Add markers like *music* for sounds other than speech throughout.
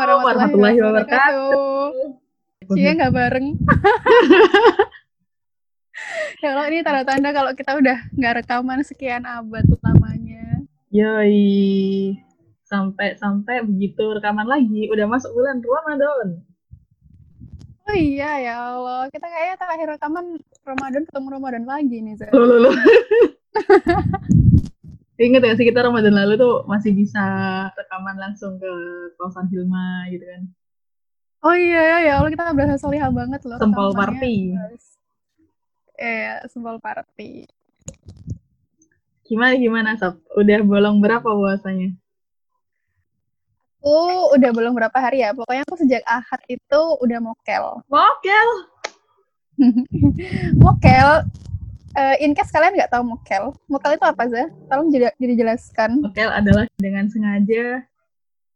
Assalamualaikum warahmatullahi wabarakatuh. Cia nggak bareng. *laughs* ya kalau ini tanda-tanda kalau kita udah nggak rekaman sekian abad lamanya. Yoi. Sampai-sampai begitu rekaman lagi, udah masuk bulan Ramadan. Oh iya ya Allah, kita kayaknya terakhir rekaman Ramadan ketemu Ramadan lagi nih, Zah. *laughs* Ingat ya sih kita Ramadan lalu tuh masih bisa rekaman langsung ke kosan Hilma gitu kan. Oh iya ya, ya Allah kita berasa solihah banget loh. Sempol party. Iya, sempol party. Gimana gimana Sob? Udah bolong berapa puasanya? Aku udah belum berapa hari ya, pokoknya aku sejak Ahad itu udah mokel. Mokel. *laughs* mokel, uh, in case kalian nggak tahu mokel, mokel itu apa sih? Tolong jadi, jadi jelaskan. Mokel adalah dengan sengaja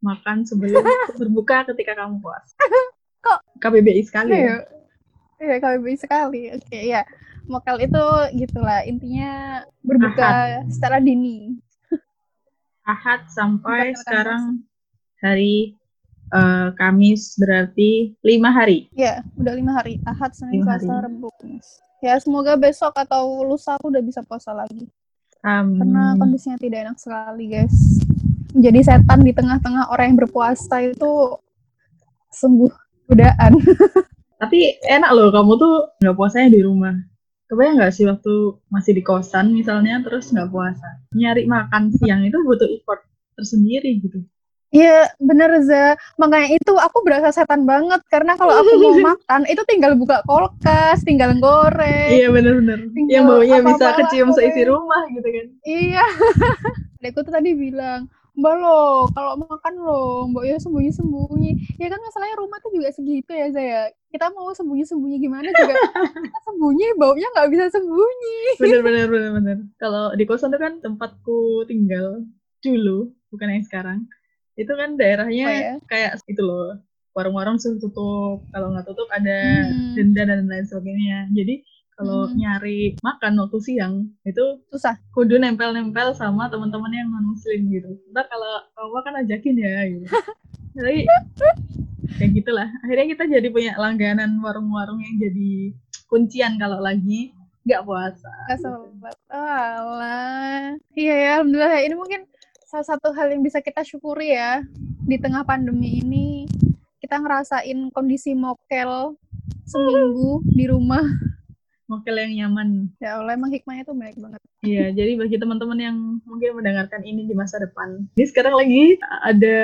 makan sebelum *laughs* berbuka ketika kamu puas. *laughs* Kok? KBBI sekali ya? Iya, iya KBBI sekali. Oke, ya. Mokel itu gitulah, intinya berbuka Ahad. secara dini. Ahad sampai sekarang hari eh, Kamis berarti lima hari. Ya, udah lima hari. Ahad, Senin, Selasa. Rabu, Kamis. Ya, semoga besok atau lusa aku udah bisa puasa lagi. Amin. Karena kondisinya tidak enak sekali, guys. Menjadi setan di tengah-tengah orang yang berpuasa itu sungguh godaan. *laughs* Tapi enak loh kamu tuh nggak puasanya di rumah. Kebayang nggak sih waktu masih di kosan misalnya terus nggak puasa. Nyari makan siang itu butuh effort tersendiri gitu. Iya, bener, Za. Makanya itu aku berasa setan banget. Karena kalau aku mau *laughs* makan, itu tinggal buka kulkas, tinggal goreng. Iya bener-bener. Yang baunya bisa apa-apa kecium aku seisi rumah gitu kan. Iya. *laughs* Adekku tuh tadi bilang, Mbak lo, kalau makan lo, Mbak ya sembunyi-sembunyi. Ya kan masalahnya rumah tuh juga segitu ya, saya. Kita mau sembunyi-sembunyi gimana juga. *laughs* kita sembunyi, baunya nggak bisa sembunyi. Bener-bener bener-bener. Kalau di kosan tuh kan tempatku tinggal dulu, bukan yang sekarang. Itu kan daerahnya Oh ya? kayak itu loh. Warung-warung sudah tutup. Kalau nggak tutup ada Hmm. denda dan lain sebagainya. Jadi kalau Hmm. nyari makan waktu siang itu Susah. kudu nempel-nempel sama teman-teman yang non muslim gitu. Ntar kalau kamu kan ajakin ya gitu. *laughs* Jadi kayak gitulah. Akhirnya kita jadi punya langganan warung-warung yang jadi kuncian kalau lagi nggak puasa. Gak sobat. Oh, alah. Iya ya, alhamdulillah. Ini mungkin salah satu hal yang bisa kita syukuri ya. Di tengah pandemi ini, kita ngerasain kondisi mokel seminggu di rumah. Mokel yang nyaman. Ya Allah, emang hikmahnya tuh baik banget. Iya, jadi bagi teman-teman yang mungkin mendengarkan ini di masa depan, ini sekarang lagi ada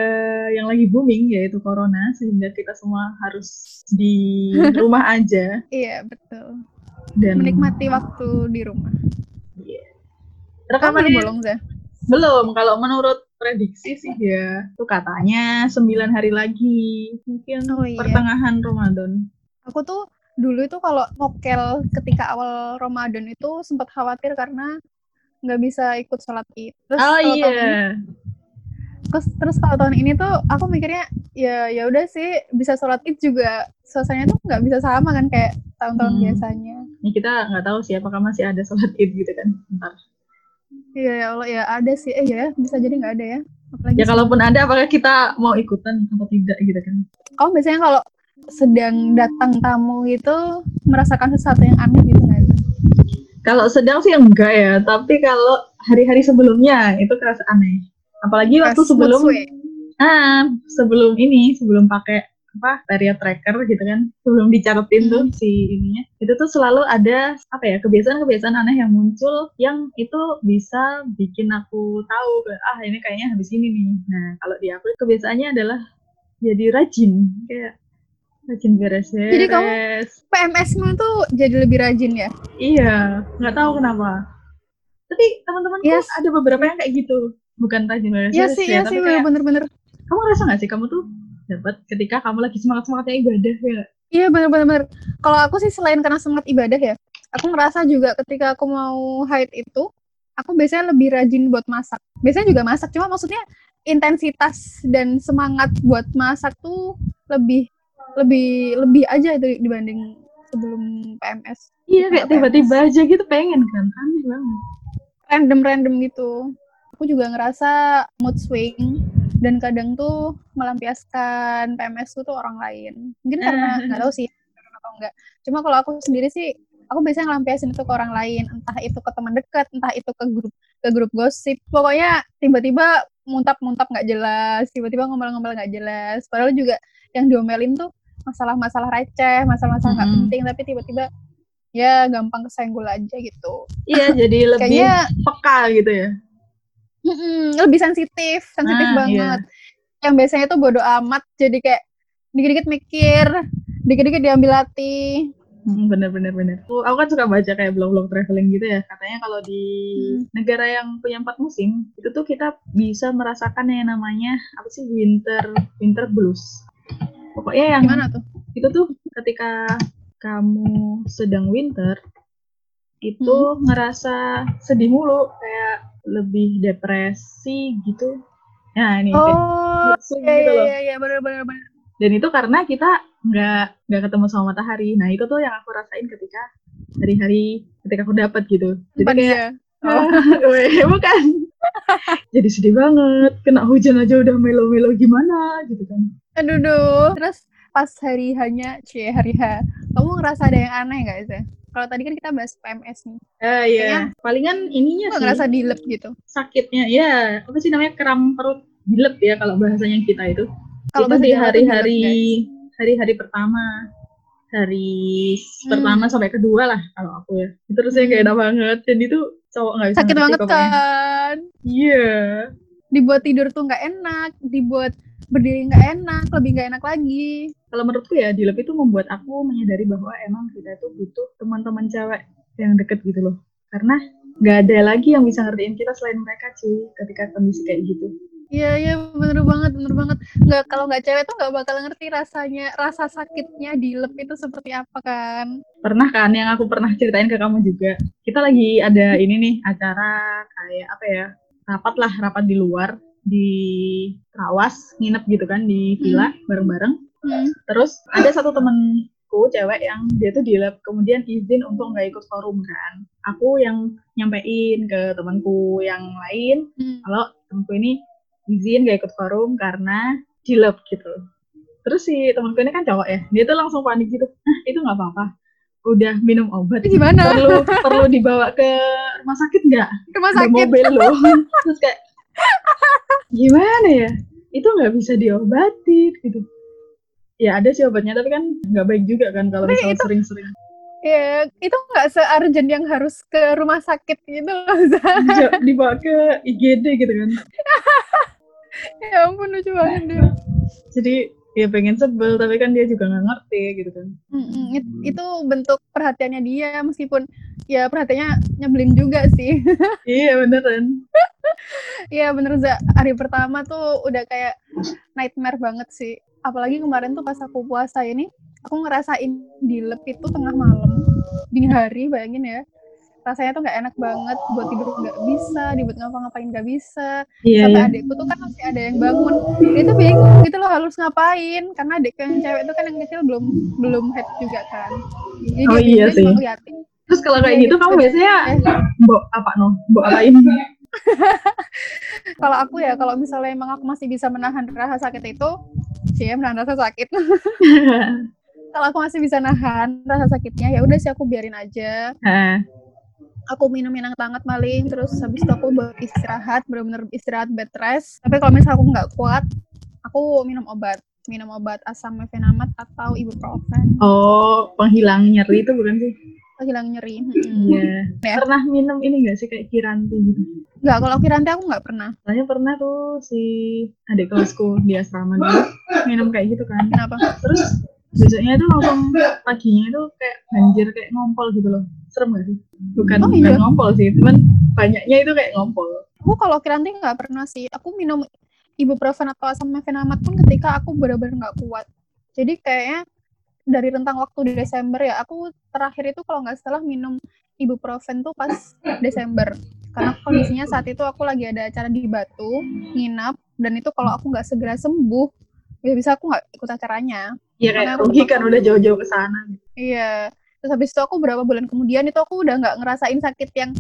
yang lagi booming yaitu corona, sehingga kita semua harus di *laughs* rumah aja Iya, betul. dan Menikmati waktu di rumah. Iya. Kamu Rekaman bolong, Zah? Belum. Kalau menurut prediksi sih ya, tuh katanya 9 hari lagi, mungkin Oh iya. pertengahan Ramadan. Aku tuh dulu itu kalau mokel ketika awal Ramadan itu sempat khawatir karena nggak bisa ikut sholat id. Terus oh iya, ini- terus terus kalau tahun ini tuh aku mikirnya ya ya udah sih bisa sholat id juga suasananya tuh nggak bisa sama kan kayak tahun-tahun Hmm. biasanya. ini kita nggak tahu sih apakah masih ada sholat id gitu kan. Ntar. Iya ya Allah ya ada sih eh ya bisa jadi nggak ada ya. Apalagi Ya kalaupun ada, apakah kita mau ikutan atau tidak gitu kan? kamu biasanya kalau sedang datang tamu itu merasakan sesuatu yang aneh gitu nggak sih? Kalau sedang sih enggak ya, tapi kalau hari-hari sebelumnya itu kerasa aneh. Apalagi waktu mood sebelum ah sebelum ini, sebelum pakai apa period tracker gitu kan, sebelum dicatetin tuh Hmm. si ininya, itu tuh selalu ada apa ya kebiasaan-kebiasaan aneh yang muncul yang itu bisa bikin aku tahu ah ini kayaknya habis ini nih. Nah kalau di aku kebiasaannya adalah jadi rajin kayak rajin beres-beres. Jadi kamu PMS-mu tuh jadi lebih rajin ya? Iya, nggak tahu kenapa. Tapi teman-teman Yes. ada beberapa yang kayak gitu. Bukan rajin beres Iya sih, iya tapi kayak, bener-bener. kamu ngerasa nggak sih kamu tuh dapat ketika kamu lagi semangat-semangatnya ibadah ya? Iya bener-bener. Kalau aku sih selain karena semangat ibadah ya, aku ngerasa juga ketika aku mau haid itu, aku biasanya lebih rajin buat masak. Biasanya juga masak, cuma maksudnya intensitas dan semangat buat masak tuh lebih lebih lebih aja itu dibanding sebelum PMS. Iya, kayak tiba-tiba aja gitu pengen kan. Aneh banget. Random-random gitu. Aku juga ngerasa mood swing dan kadang tuh melampiaskan PMS tuh, tuh orang lain. Mungkin karena nggak tahu sih atau enggak. Cuma kalau aku sendiri sih aku biasanya ngelampiasin itu ke orang lain, entah itu ke teman dekat, entah itu ke grup ke grup gosip. Pokoknya tiba-tiba muntap-muntap nggak jelas, tiba-tiba ngomel-ngomel nggak jelas. Padahal juga yang diomelin tuh masalah-masalah receh, masalah-masalah nggak -hmm. penting, tapi tiba-tiba ya gampang kesenggol aja gitu. Iya, jadi *laughs* lebih Kayaknya, peka gitu ya. Lebih sensitif, sensitif ah, banget. Iya. Yang biasanya tuh bodoh amat, jadi kayak dikit-dikit mikir, dikit-dikit diambil hati. Hmm, bener bener bener. Aku, aku kan suka baca kayak blog-blog traveling gitu ya. Katanya kalau di hmm. negara yang punya empat musim, itu tuh kita bisa merasakan yang namanya apa sih winter winter blues. Pokoknya yang Gimana tuh? Itu tuh ketika kamu sedang winter itu hmm. ngerasa sedih mulu kayak lebih depresi gitu. Nah ini. Oh, kayak iya, gitu loh. iya, iya, bener, bener, bener. dan itu karena kita nggak nggak ketemu sama matahari. Nah itu tuh yang aku rasain ketika hari-hari ketika aku dapat gitu. Jadi kayak *laughs* oh. weh, bukan. *laughs* Jadi sedih banget. Kena hujan aja udah melo-melo gimana gitu kan. Aduh duh. terus pas hari hanya cie hari H kamu ngerasa ada yang aneh nggak sih kalau tadi kan kita bahas PMS nih. Uh, iya. Palingan ininya sih. ngerasa dilep gitu. Sakitnya ya apa sih namanya? Kram perut. Dilep ya kalau bahasanya kita itu. Kalau itu di hari-hari hari-hari pertama. Hari hmm. pertama sampai kedua lah kalau aku ya. Itu rasanya kayak enak banget. Dan itu cowok nggak bisa sakit banget kan. iya. Yeah. dibuat tidur tuh nggak enak. Dibuat berdiri nggak enak, lebih nggak enak lagi. Kalau menurutku ya, di itu membuat aku menyadari bahwa emang kita itu butuh teman-teman cewek yang deket gitu loh. Karena nggak ada lagi yang bisa ngertiin kita selain mereka cuy, ketika kondisi kayak gitu. Iya iya bener banget bener banget nggak kalau nggak cewek tuh nggak bakal ngerti rasanya rasa sakitnya di lep itu seperti apa kan pernah kan yang aku pernah ceritain ke kamu juga kita lagi ada ini nih acara kayak apa ya rapat lah rapat di luar di Trawas nginep gitu kan di villa hmm. bareng-bareng. Hmm. Terus ada satu temenku cewek yang dia tuh di lab kemudian izin untuk nggak ikut forum kan. Aku yang nyampein ke temanku yang lain hmm. kalau temanku ini izin gak ikut forum karena di lab gitu. Terus si temanku ini kan cowok ya, dia tuh langsung panik gitu. Nah itu nggak apa-apa. Udah minum obat. Gimana? Perlu perlu dibawa ke rumah sakit nggak? Rumah sakit. Ada mobil loh. *laughs* Terus kayak *laughs* gimana ya? Itu nggak bisa diobatin gitu. Ya ada sih obatnya tapi kan nggak baik juga kan kalau misalnya sering-sering. Ya itu nggak searjen yang harus ke rumah sakit gitu loh dibawa ke IGD gitu kan. *laughs* Ya ampun lucu banget dia. Jadi ya pengen sebel tapi kan dia juga nggak ngerti gitu kan. Mm-hmm. It, itu bentuk perhatiannya dia meskipun ya perhatiannya nyebelin juga sih. *laughs* Iya beneran. Iya bener za. Hari pertama tuh udah kayak nightmare banget sih. Apalagi kemarin tuh pas aku puasa ini aku ngerasain di lep itu tengah malam. Dini hari bayangin ya. Rasanya tuh nggak enak banget buat tidur nggak bisa dibuat ngapa-ngapain nggak bisa. Yeah, sampai yeah. adikku tuh kan masih ada yang bangun. Dia tuh bingung gitu loh harus ngapain? Karena adik yang cewek itu kan yang kecil belum belum head juga kan. Jadi oh iya sih terus kalau kayak gitu, gitu kamu biasanya mbok apa no? Mbok apain? *laughs* Kalau aku ya kalau misalnya emang aku masih bisa menahan rasa sakit itu sih ya menahan rasa sakit. *laughs* Kalau aku masih bisa nahan rasa sakitnya ya udah sih aku biarin aja. Aku minum yang hangat maling terus habis itu aku istirahat benar-benar istirahat bed rest. Tapi kalau misalnya aku nggak kuat aku minum obat. Minum obat asam mefenamat atau ibuprofen. Oh penghilang nyeri itu bukan sih penghilang nyeri iya. Hmm. yeah. pernah minum ini gak sih kayak kiranti gitu? Nggak kalau kiranti aku nggak pernah. Saya pernah tuh si adik kelasku di asrama dulu minum kayak gitu kan. Kenapa? Terus besoknya itu langsung paginya itu kayak banjir kayak ngompol gitu loh. Serem gak sih? Bukan oh, iya. bukan ngompol sih cuman banyaknya itu kayak ngompol. Aku kalau kiranti nggak pernah sih. Aku minum ibuprofen atau asam mefenamat pun ketika aku benar-benar nggak kuat. Jadi kayaknya dari rentang waktu di Desember ya aku terakhir itu kalau nggak salah minum ibuprofen tuh pas Desember karena kondisinya saat itu aku lagi ada acara di Batu nginap dan itu kalau aku nggak segera sembuh ya bisa aku nggak ikut acaranya Iya kayak rugi kan udah jauh-jauh ke sana. Iya. Terus habis itu aku berapa bulan kemudian itu aku udah nggak ngerasain sakit yang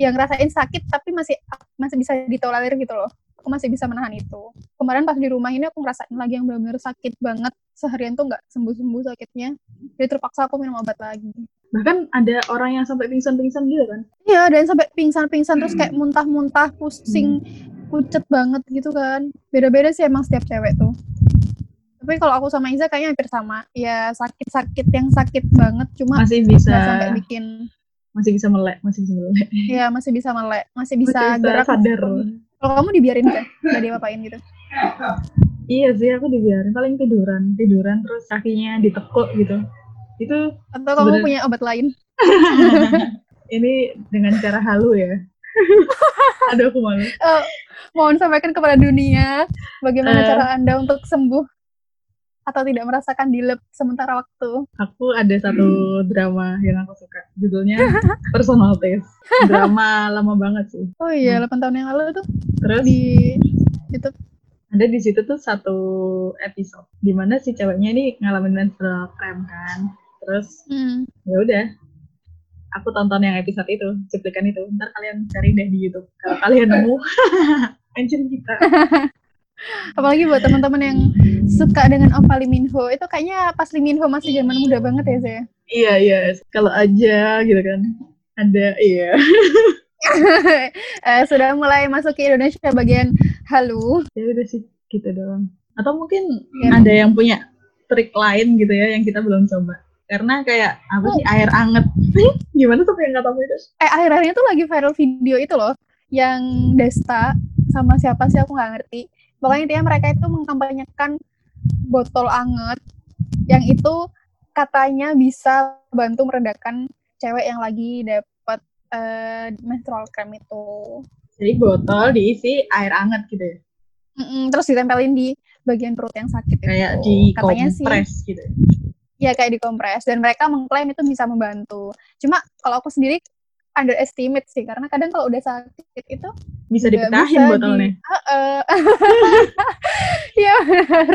yang ngerasain sakit tapi masih masih bisa ditolerir gitu loh. Aku masih bisa menahan itu. Kemarin pas di rumah ini aku ngerasain lagi yang benar-benar sakit banget. Seharian tuh nggak sembuh-sembuh sakitnya. Jadi terpaksa aku minum obat lagi. Bahkan ada orang yang sampai pingsan-pingsan gitu kan? Iya ada yang sampai pingsan-pingsan terus kayak muntah-muntah pusing pucet banget gitu kan. Beda-beda sih emang setiap cewek tuh. Tapi kalau aku sama Iza kayaknya hampir sama. Ya sakit-sakit yang sakit banget cuma masih bisa. sampai bikin masih bisa melek masih bisa melek. Ya masih bisa melek masih bisa Masih bisa gerak. sadar. Kalau kamu dibiarin kan? Nggak diapa-apain gitu? Iya sih aku dibiarin. Paling tiduran tiduran terus kakinya ditekuk gitu. Itu atau kamu Sebenarnya- punya obat lain? *laughs* Ini dengan cara halu ya. *laughs* Aduh aku malu. Eh, mohon sampaikan kepada dunia bagaimana Eh. cara anda untuk sembuh atau tidak merasakan dilep sementara waktu? Aku ada satu drama yang aku suka. Judulnya *laughs* personal taste. Drama *laughs* lama banget sih. Oh iya Hmm. 8 tahun yang lalu tuh. Terus? Di itu ada di situ tuh satu episode di mana si ceweknya ini ngalamin menstrual cramp kan. Terus hmm. ya udah aku tonton yang episode itu cuplikan itu. Ntar kalian cari deh di YouTube. Kalau kalian nemu *laughs* mention kita apalagi buat teman-teman yang suka dengan Opa Lee Minho itu kayaknya pas Lee Minho masih zaman muda banget ya saya iya iya. Kalau aja gitu kan. Ada iya. *laughs* Eh, sudah mulai masuk ke Indonesia bagian halu. Ya udah sih gitu doang. Atau mungkin Ya. ada yang punya trik lain gitu ya yang kita belum coba. Karena kayak apa sih air anget. Gimana tuh kayak nggak tahu itu? Eh akhir-akhirnya tuh lagi viral video itu loh. Yang Desta sama siapa sih aku nggak ngerti pokoknya intinya mereka itu mengkampanyekan botol anget yang itu katanya bisa bantu meredakan cewek yang lagi dapat eh, menstrual cramp itu. Jadi botol diisi air anget gitu ya? Mm-mm, terus ditempelin di bagian perut yang sakit kayak itu. di katanya sih kompres gitu ya? Kayak dikompres dan mereka mengklaim itu bisa membantu. Cuma kalau aku sendiri underestimate sih karena kadang kalau udah sakit itu bisa dipetahin bisa di- botolnya Heeh. *laughs* Iya benar.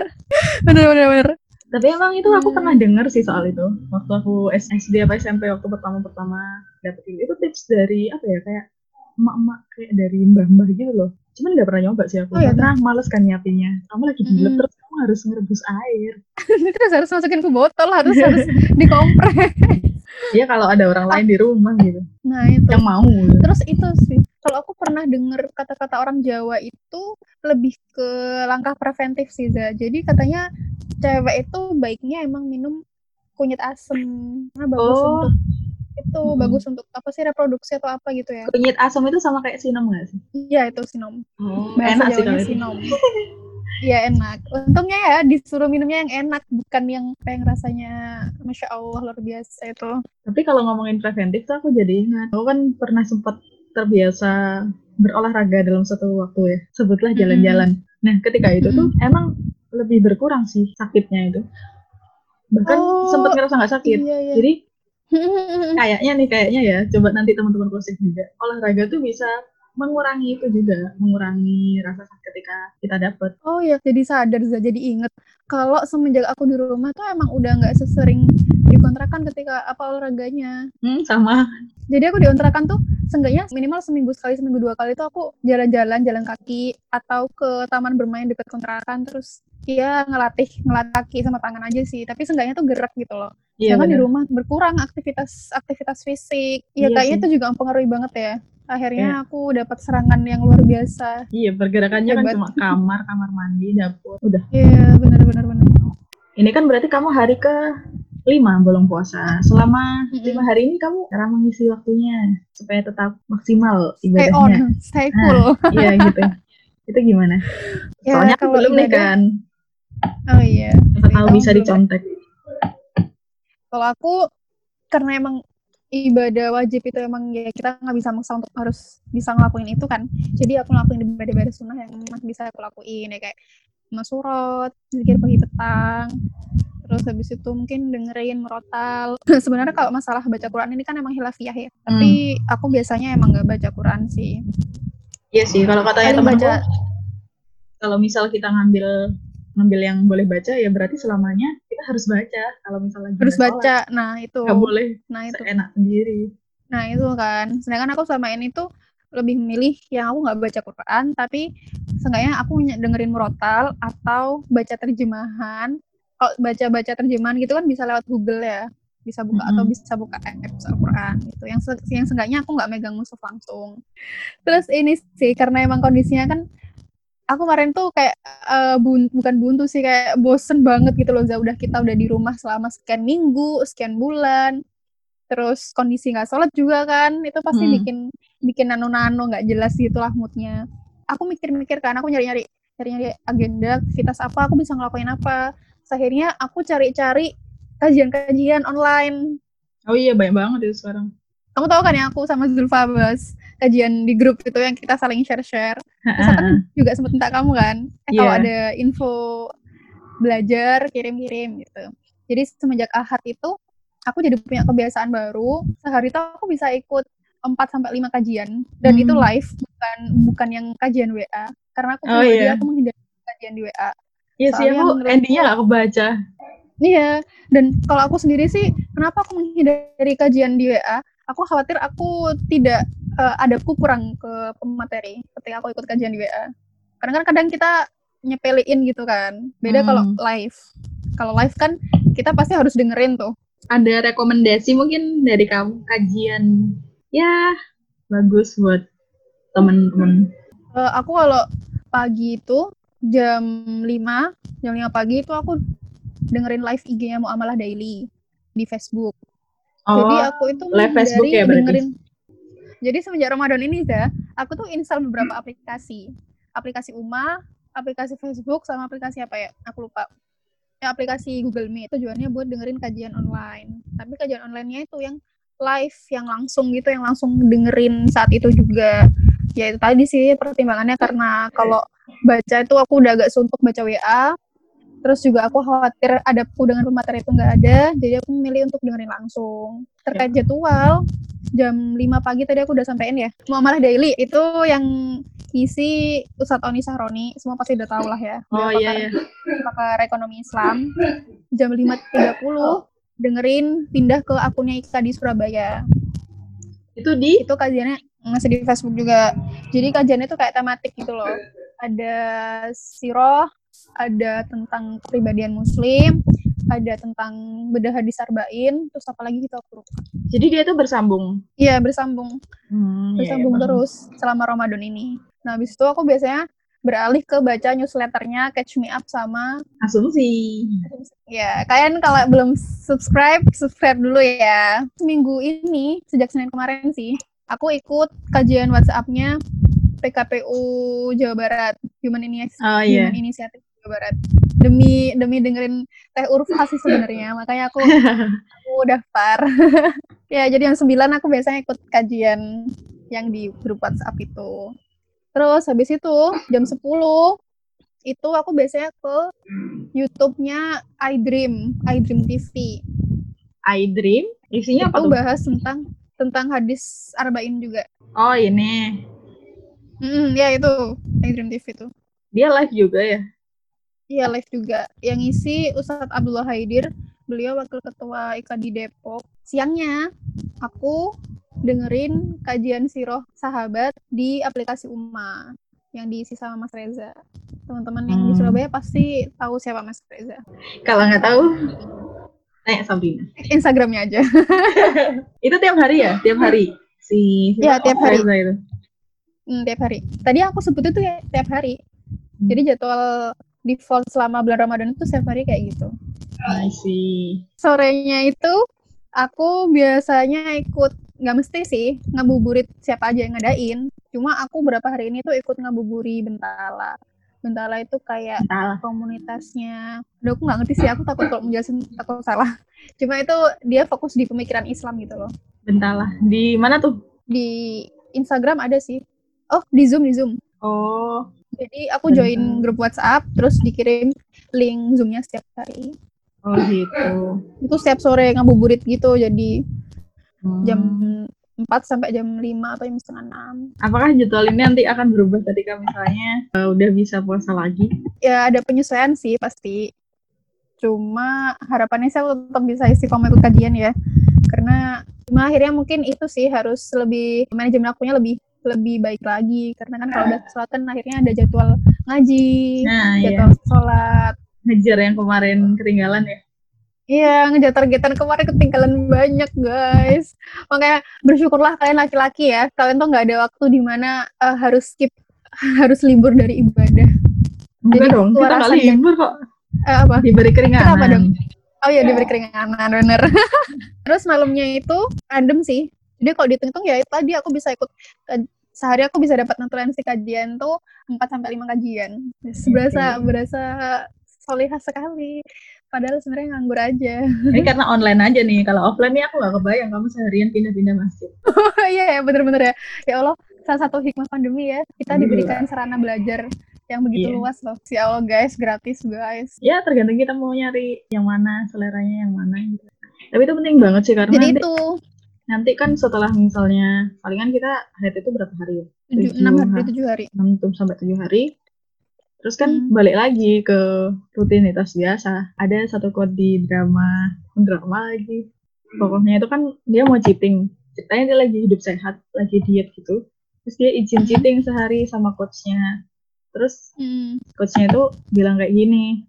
Benar benar benar. Tapi emang itu aku Hmm. pernah denger sih soal itu. Waktu aku SD apa SMP waktu pertama-pertama dapet itu. Itu tips dari apa ya kayak emak-emak kayak dari mbah-mbah gitu loh. Cuman nggak pernah nyoba sih aku. Oh, iya, karena males kan nyiapinnya. Kamu lagi dilep Mm. terus kamu harus ngerebus air. *laughs* terus harus masukin ke botol, harus harus *laughs* dikompres. Ya kalau ada orang lain di rumah gitu. Nah, itu. Yang mau. Gitu. Terus itu sih. Kalau aku pernah denger kata-kata orang Jawa itu lebih ke langkah preventif sih, Za. Jadi katanya cewek itu baiknya emang minum kunyit asem karena bagus Oh. untuk itu Mm-mm. bagus untuk apa sih reproduksi atau apa gitu ya. Kunyit asam itu sama kayak sinom nggak sih? Iya, itu sinom. Oh, Bahasa enak sih kalau itu. sinom. *laughs* Iya enak. Untungnya ya disuruh minumnya yang enak, bukan yang kayak rasanya masya Allah luar biasa itu. Tapi kalau ngomongin preventif tuh aku jadi ingat. Aku kan pernah sempat terbiasa berolahraga dalam satu waktu ya. Sebutlah jalan-jalan. Nah ketika itu tuh emang lebih berkurang sih sakitnya itu. Bahkan Oh, sempat ngerasa nggak sakit. Iya iya. Jadi *laughs* kayaknya nih kayaknya ya. Coba nanti teman-teman closing juga. Olahraga tuh bisa mengurangi itu juga, mengurangi rasa sakit ketika kita dapat. oh ya jadi sadar jadi inget kalau semenjak aku di rumah tuh emang udah nggak sesering dikontrakan ketika apa olahraganya. Hmm, sama. Jadi aku diontrakan tuh seenggaknya minimal seminggu sekali, seminggu dua kali tuh aku jalan-jalan, jalan kaki atau ke taman bermain dekat kontrakan terus ya ngelatih ngelatih kaki sama tangan aja sih. Tapi seenggaknya tuh gerak gitu loh. Iya Jangan di rumah berkurang aktivitas aktivitas fisik. Ya Iya kayaknya sih. itu juga mempengaruhi banget ya. Akhirnya aku dapat serangan yang luar biasa. Iya, pergerakannya kan Hebat. cuma kamar, kamar mandi, dapur. Udah. Iya, benar-benar benar. Ini kan berarti kamu hari ke lima belum puasa. Selama Mm-mm. lima hari ini kamu cara mengisi waktunya supaya tetap maksimal Stay ibadahnya. on, stay full. Iya gitu. Itu gimana? *laughs* Ya, Soalnya aku kalau belum nih kan. Oh iya. Siapa tahu bisa dicontek. Kalau aku karena emang ibadah wajib itu emang ya kita nggak bisa maksa untuk harus bisa ngelakuin itu kan. Jadi aku ngelakuin ibadah-ibadah sunnah yang masih bisa aku lakuin ya kayak masurot, zikir pagi petang, terus habis itu mungkin dengerin merotal. *laughs* Sebenarnya kalau masalah baca Quran ini kan emang hilafiyah ya. Tapi aku biasanya emang nggak baca Quran sih. Iya sih. Kalau katanya temanku, baca- kalau misal kita ngambil ngambil yang boleh baca ya berarti selamanya harus baca. Kalau misalnya Harus baca. Nah, itu. Nggak boleh Nah, itu. seenak sendiri. Nah itu kan, sedangkan aku selama ini tuh lebih memilih yang aku nggak baca Quran tapi seenggaknya aku dengerin murotal atau baca terjemahan kalau baca-baca terjemahan gitu kan bisa lewat Google ya bisa buka mm -hmm. atau bisa buka apps Al-Quran gitu yang se yang seenggaknya aku nggak megang musuh langsung terus ini sih karena emang kondisinya kan aku kemarin tuh kayak uh, bun bukan buntu sih kayak bosen banget gitu loh udah kita udah di rumah selama sekian minggu sekian bulan. Terus kondisi nggak sholat juga kan itu pasti hmm. bikin bikin nano-nano nggak jelas gitu lah moodnya. Aku mikir-mikir kan aku nyari-nyari nyari-nyari agenda aktivitas apa aku bisa ngelakuin apa. Akhirnya aku cari-cari kajian-kajian online. Oh iya banyak banget itu sekarang. Kamu tahu kan ya aku sama Zulfa bahas kajian di grup itu yang kita saling share-share terus kan juga sempat minta kamu kan eh, yeah. kalau iya. ada info belajar kirim-kirim gitu jadi semenjak ahad itu aku jadi punya kebiasaan baru sehari itu aku bisa ikut 4 sampai lima kajian dan hmm. itu live bukan bukan yang kajian WA karena aku oh, iya. aku menghindari kajian di WA. Iya sih aku endingnya gak aku baca. Iya dan kalau aku sendiri sih kenapa aku menghindari kajian di WA? Aku khawatir aku tidak uh, ada aku kurang ke pemateri ketika aku ikut kajian di WA. Karena kan kadang kita nyepelin gitu kan. Beda hmm. kalau live. Kalau live kan kita pasti harus dengerin tuh ada rekomendasi mungkin dari kamu kajian ya bagus buat temen-temen? Uh, aku kalau pagi itu jam 5, jam 5 pagi itu aku dengerin live IG-nya Muamalah Daily di Facebook. Oh, jadi aku itu live Facebook ya berarti? dengerin jadi semenjak Ramadan ini ya, aku tuh install beberapa aplikasi. Aplikasi Uma, aplikasi Facebook, sama aplikasi apa ya? Aku lupa ya, aplikasi Google Meet tujuannya buat dengerin kajian online. Tapi kajian online-nya itu yang live, yang langsung gitu, yang langsung dengerin saat itu juga. Ya itu tadi sih pertimbangannya karena kalau baca itu aku udah agak suntuk baca WA. Terus juga aku khawatir ada dengan pemateri itu nggak ada, jadi aku memilih untuk dengerin langsung. Terkait ya. jadwal, jam 5 pagi tadi aku udah sampein ya. Muamalah Daily itu yang isi Ustadz Oni Sahroni, semua pasti udah tahu lah ya. Oh iya iya. Pakar ekonomi Islam. Jam 5.30 dengerin pindah ke akunnya Ika di Surabaya. Itu di? Itu kajiannya masih di Facebook juga. Jadi kajiannya itu kayak tematik gitu loh. Ada siroh, ada tentang kepribadian muslim, ada tentang bedah hadis arba'in, terus apa lagi gitu aku lupa. Jadi dia tuh bersambung? Iya, bersambung. Hmm, iya, bersambung iya, iya, terus selama Ramadan ini. Nah, habis itu aku biasanya beralih ke baca newsletternya Catch Me Up sama Asumsi. Ya, kalian kalau belum subscribe, subscribe dulu ya. Minggu ini, sejak Senin kemarin sih, aku ikut kajian WhatsApp-nya PKPU Jawa Barat, Human, Initiative, oh, yeah. Human Initiative Barat. Demi demi dengerin Teh Urfa sih sebenarnya, *laughs* makanya aku aku daftar. *laughs* ya, jadi yang sembilan aku biasanya ikut kajian yang di grup WhatsApp itu. Terus habis itu jam 10 itu aku biasanya ke YouTube-nya iDream, iDream TV. iDream? Isinya itu apa tuh? bahas tentang tentang hadis arba'in juga. Oh, ini. Hmm, ya itu iDream TV itu. Dia live juga ya? Iya, live juga. Yang isi Ustadz Abdullah Haidir, beliau wakil ketua IKA di Depok. Siangnya aku dengerin kajian siroh sahabat di aplikasi Uma yang diisi sama Mas Reza. Teman-teman yang hmm. di Surabaya pasti tahu siapa Mas Reza. Kalau nggak tahu, tanya Sabrina. Instagramnya aja. *laughs* itu tiap hari ya? Tiap hari? Si, ya, tiap hari. Reza itu. Hmm, tiap hari. Tadi aku sebut itu ya tiap hari. Hmm. Jadi jadwal default selama bulan Ramadan itu setiap hari kayak gitu. I see. Sorenya itu aku biasanya ikut nggak mesti sih ngabuburit siapa aja yang ngadain. Cuma aku berapa hari ini tuh ikut ngabuburi Bentala. Bentala itu kayak Bentala. komunitasnya. Aduh, aku nggak ngerti sih aku takut kalau menjelasin takut salah. *laughs* Cuma itu dia fokus di pemikiran Islam gitu loh. Bentala. Di mana tuh? Di Instagram ada sih. Oh di Zoom di Zoom. Oh jadi aku join grup WhatsApp terus dikirim link Zoomnya setiap hari oh gitu itu setiap sore ngabuburit gitu jadi hmm. jam 4 sampai jam 5 atau jam setengah 6. Apakah jadwal ini nanti akan berubah ketika misalnya uh, udah bisa puasa lagi? Ya ada penyesuaian sih pasti. Cuma harapannya saya tetap bisa istiqomah ikut kajian ya. Karena cuma akhirnya mungkin itu sih harus lebih manajemen akunya lebih lebih baik lagi karena kan kalau udah sholat kan akhirnya ada jadwal ngaji, Nah, iya. jadwal sholat. Ngejar yang kemarin ketinggalan ya. Iya, ngejar targetan kemarin ketinggalan banyak guys. Makanya bersyukurlah kalian laki-laki ya. Kalian tuh nggak ada waktu di mana eh, harus skip *laughs* harus libur dari ibadah. Enggak Jadi, dong, kita nggak kewarasan dan- libur kok. Eh, apa? Diberi keringanan. Dong? Oh iya diberi keringanan bener. *laughs* Terus malamnya itu adem sih. Jadi kalau dihitung-hitung ya tadi aku bisa ikut sehari aku bisa dapat notulensi kajian tuh 4 sampai 5 kajian. Berasa berasa solihah sekali. Padahal sebenarnya nganggur aja. Ini karena online aja nih. Kalau offline nih aku nggak kebayang kamu seharian pindah-pindah masjid. *laughs* Iya ya bener-bener ya. Ya Allah, salah satu hikmah pandemi ya, kita Iya. diberikan sarana belajar yang begitu Iya. luas loh. Ya Allah guys, gratis guys. Ya tergantung kita mau nyari yang mana, seleranya yang mana gitu. Tapi itu penting banget sih karena Jadi itu nanti kan setelah misalnya palingan kita haid itu berapa hari ya? 7, Tujuh 6 hari, hari. 7 hari. 6 tuh sampai 7 hari. Terus kan Hmm. balik lagi ke rutinitas biasa. Ada satu quote di drama, drama lagi. Pokoknya itu kan dia mau cheating. Ceritanya dia lagi hidup sehat, lagi diet gitu. Terus dia izin cheating sehari sama coachnya. Terus Hmm. coachnya itu bilang kayak gini,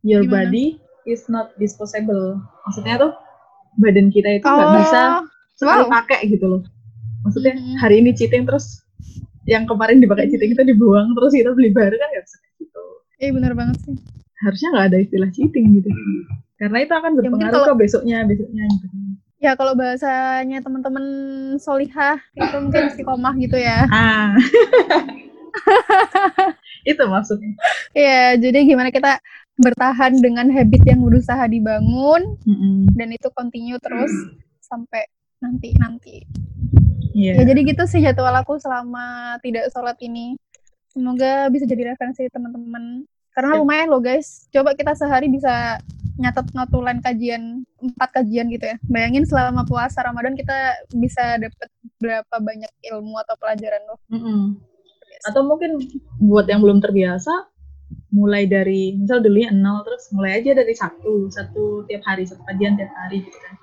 your Gimana? body is not disposable. Maksudnya tuh badan kita itu nggak bisa sekali wow. pakai gitu loh. Maksudnya Mhm. hari ini cheating terus yang kemarin dipakai cheating itu dibuang terus kita beli baru kan nggak bisa kayak gitu. Iya bener banget sih. Harusnya nggak ada istilah cheating gitu. Karena itu akan Ya, berpengaruh kalau- ke besoknya, besoknya gitu. Ya kalau bahasanya teman-teman solihah itu mungkin istiqomah gitu ya. Ah. *laughs* itu maksudnya. Iya, jadi gimana kita bertahan dengan habit yang berusaha dibangun Mm-mm. dan itu continue terus sampai nanti nanti. Iya. Ya jadi gitu sih jadwal aku selama tidak sholat ini. Semoga bisa jadi referensi teman-teman. Karena Ya. lumayan loh guys. Coba kita sehari bisa nyatet notulen kajian empat kajian gitu ya. Bayangin selama puasa Ramadan kita bisa dapat berapa banyak ilmu atau pelajaran loh. Mm-mm. Atau mungkin buat yang belum terbiasa, mulai dari misal dulunya nol terus mulai aja dari satu, satu tiap hari, satu kajian tiap hari gitu kan.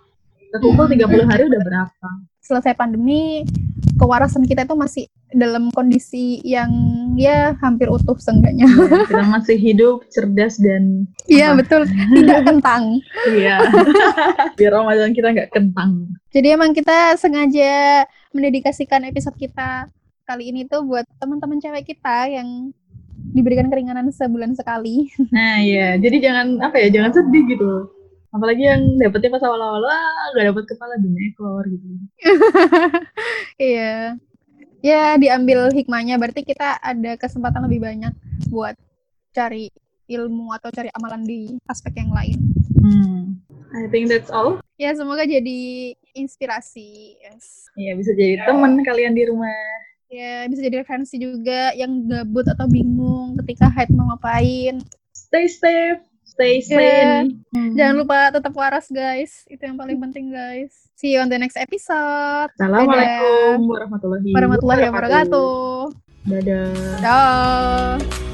Kekumpul Hmm. 30 hari udah berapa? Selesai pandemi, kewarasan kita itu masih dalam kondisi yang ya hampir utuh seenggaknya. Ya, kita masih hidup, cerdas dan Iya betul, tidak kentang. *laughs* iya. *laughs* Biar Ramadan kita nggak kentang. Jadi emang kita sengaja mendedikasikan episode kita kali ini tuh buat teman-teman cewek kita yang diberikan keringanan sebulan sekali. Nah iya, jadi jangan apa ya, jangan sedih gitu. Apalagi yang dapetnya pas awal-awal, nggak dapet kepala dua ekor gitu. *laughs* Iya. Ya diambil hikmahnya berarti kita ada kesempatan lebih banyak buat cari ilmu atau cari amalan di aspek yang lain. Hmm. I think that's all. Ya semoga jadi inspirasi. Yes. Iya bisa jadi teman kalian di rumah. Ya bisa jadi referensi juga yang gabut atau bingung ketika haid mau ngapain. Stay safe, stay Iya. sane. Hmm. Jangan lupa tetap waras guys. Itu yang paling penting guys. See you on the next episode. Assalamualaikum warahmatullahi, Warahmatullahi wabarakatuh. Dadah. Dah.